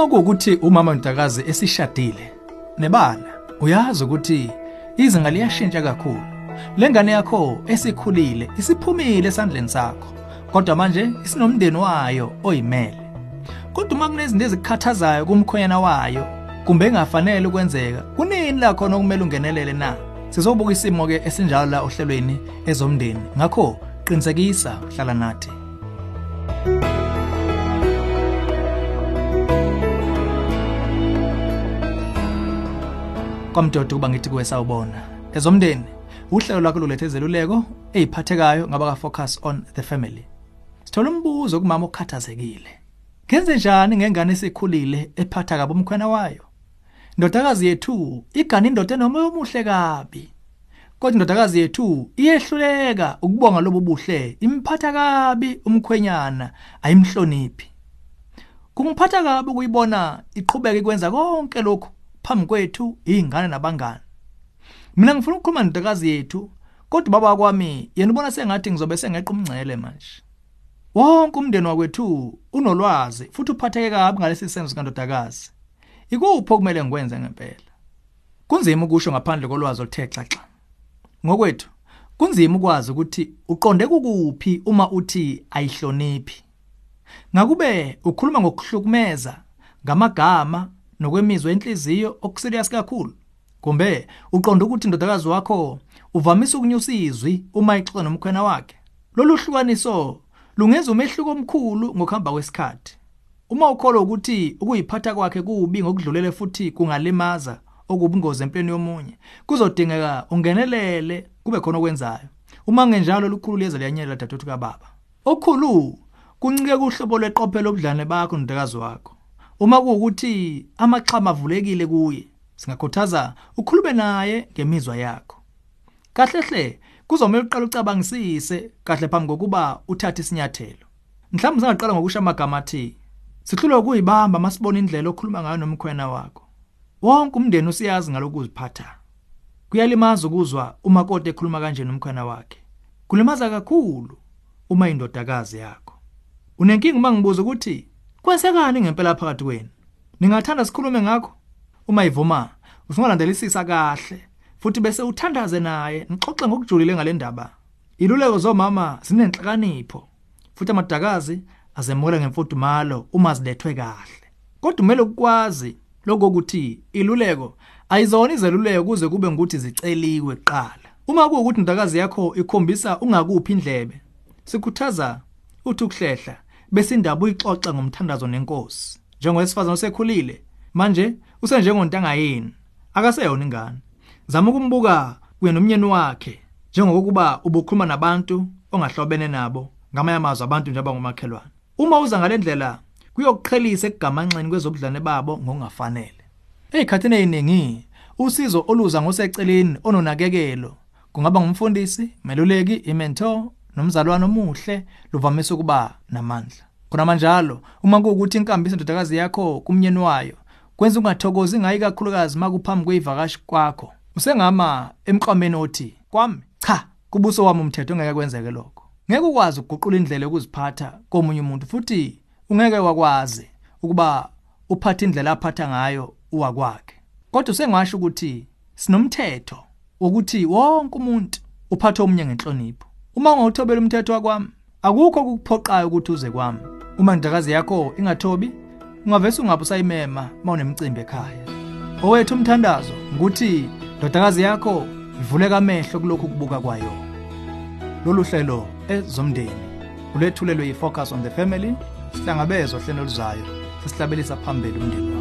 uma kuwukuthi umama Ntakazi esishadile nebala uyazi ukuthi izinga liyashintsha kakhulu. Lengane yakho esikhulile isiphumile esandleni sakho kodwa manje isinomndeni wayo oyimele. Kodwa uma kunezinto ezikhathazayo kumkhonyana wayo kumbe engafanele ukwenzeka kunini la khona okumele ungenelele na? Sizobuka isimo ke esinjalo la ohlelweni ezomndeni. Ngakho qinisekisa hlala nathi. Kwamdoda kuba ngithi kuwe sawubona. Ezomndeni uhlelo lwakho lulethe izeluleko eziphathekayo ngaba ka focus on the family. Sithola umbuzo kumama okhathazekile. Ngenze njani ngengane esikhulile ephatha kabi umkhwena wayo? Indodakazi yethu igana indoda enomoya omuhle kabi. Kodwa indodakazi yethu iyehluleka ukubonga lobo buhle imphatha kabi umkhwenyana ayimhloniphi. Kungiphatha kabi ukuyibona iqhubeka ikwenza konke lokhu. Phambi kwethu izingane nabangani. Mina ngifuna ukukhuluma nendodakazi yethu kodwa baba kwami yena ubona sengathi ngizobe sengeqa umngcele manje. Wonke umndeni wakwethu unolwazi futhi uphatheke kabi ngalesi senzo kandodakazi. Ikuphi okumele ngikwenze ngempela? Kunzima ukusho ngaphandle kolwazi oluthe xaxa. Ngokwethu kunzima ukwazi ukuthi uqonde kukuphi uma uthi ayihloniphi. Ngakube ukhuluma ngokuhlukumeza ngamagama nokwemizwa enhliziyo okuserious kakhulu. Kumbe uqonda ukuthi indodakazi wakho uvamise ukunyusa izwi uma ixoxa nomkhwena wakhe. Lolu hlukaniso lungenza umehluko omkhulu ngokuhamba kwesikhathi. Uma ukholwa ukuthi ukuyiphatha kwakhe kubi ngokudlulele futhi kungalimaza okubungozi empilweni yomunye kuzodingeka ungenelele kube khona okwenzayo. Uma ngenjalo lukhulu liyeza liyanyelela dadethu kababa. Okukhulu kuncike kuhlobo lweqophelo obudlane bakho nodakazi wakho. Uma kuwukuthi amaxhama avulekile kuye singakhuthaza ukhulume naye ngemizwa yakho. Kahle hle kuzomela uqala ucabangisise kahle phambi kokuba uthathe isinyathelo. Mhlawumbe singaqala ngokusho amagama athi sihlulwe ukuyibamba masibona indlela okhuluma ngayo nomkhwena wakho. Wonke umndeni usiyazi ngalokuziphatha. Kuyalimaza ukuzwa uma kodwa ekhuluma kanje nomkhwena wakhe. Kulimaza kakhulu uma indodakazi yakho. Unenkinga uma ngibuza ukuthi kwensekani ngempela phakathi kwenu ningathanda sikhulume ngakho? Uma ivuma usungalandelisisa kahle futhi bese uthandaze naye nixoxe ngokujulile ngale ndaba. Iluleko zomama zinenhlakanipho futhi amadakazi azemukela ngemfudumalo uma zilethwe kahle. Kodwa umele ukwazi lokho ukuthi iluleko ayizona izeluleko kuze kube ngukuthi ziceliwe kuqala. Uma kuwukuthi indakazi yakho ikhombisa ungakuphi indlebe sikhuthaza uthi ukuhlehla bese indaba uyixoxa ngomthandazo nenkosi. Njengowesifazana osekhulile manje usenjengontanga yini akaseyona ingane. Zama ukumbuka kuye nomnyeni wakhe njengokuba ubukhuluma nabantu ongahlobene nabo ngamanye amazwi abantu nje abangomakhelwane. Uma uza ngalendlela kuyokuqhelisa ekugamanxeni kwezobudlane babo ngokungafanele. Ezikhathini eziningi usizo oluza ngoseceleni ononakekelo kungaba ngumfundisi meluleki imentor nomzalwane omuhle luvamise ukuba namandla. Khona manjalo uma kuwukuthi inkambiso indodakazi yakho kumnyeni wayo kwenza ungathokozi ngayi kakhulukazi makuphambi kweyivakashi kwakho. Usengama emqameni othi kwami cha kubuso wami umthetho ongeke kwenzeke lokho. Ngeke ukwazi ukuguqula indlela yokuziphatha komunye umuntu futhi ungeke wakwazi ukuba uphathe indlela aphatha ngayo uwakwakhe kodwa sengasho ukuthi sinomthetho ukuthi wonke umuntu uphatha omunye ngenhlonipho. Uma ungawuthobela umthetho wakwami akukho ukuphoqayo ukuthi uze kwami. Uma indakazi yakho ingathobi ungavese ungabe usayimema mawunemicimbi ekhaya. Owethu umthandazo ukuthi ndodakazi yakho ivuleka amehlo kulokhu kubuka kwayo. Lolu hlelo ezomndeni ulethulelwe yi-focus on the family sihlangabezwa hlelo luzayo sesihlabelisa phambili umndeni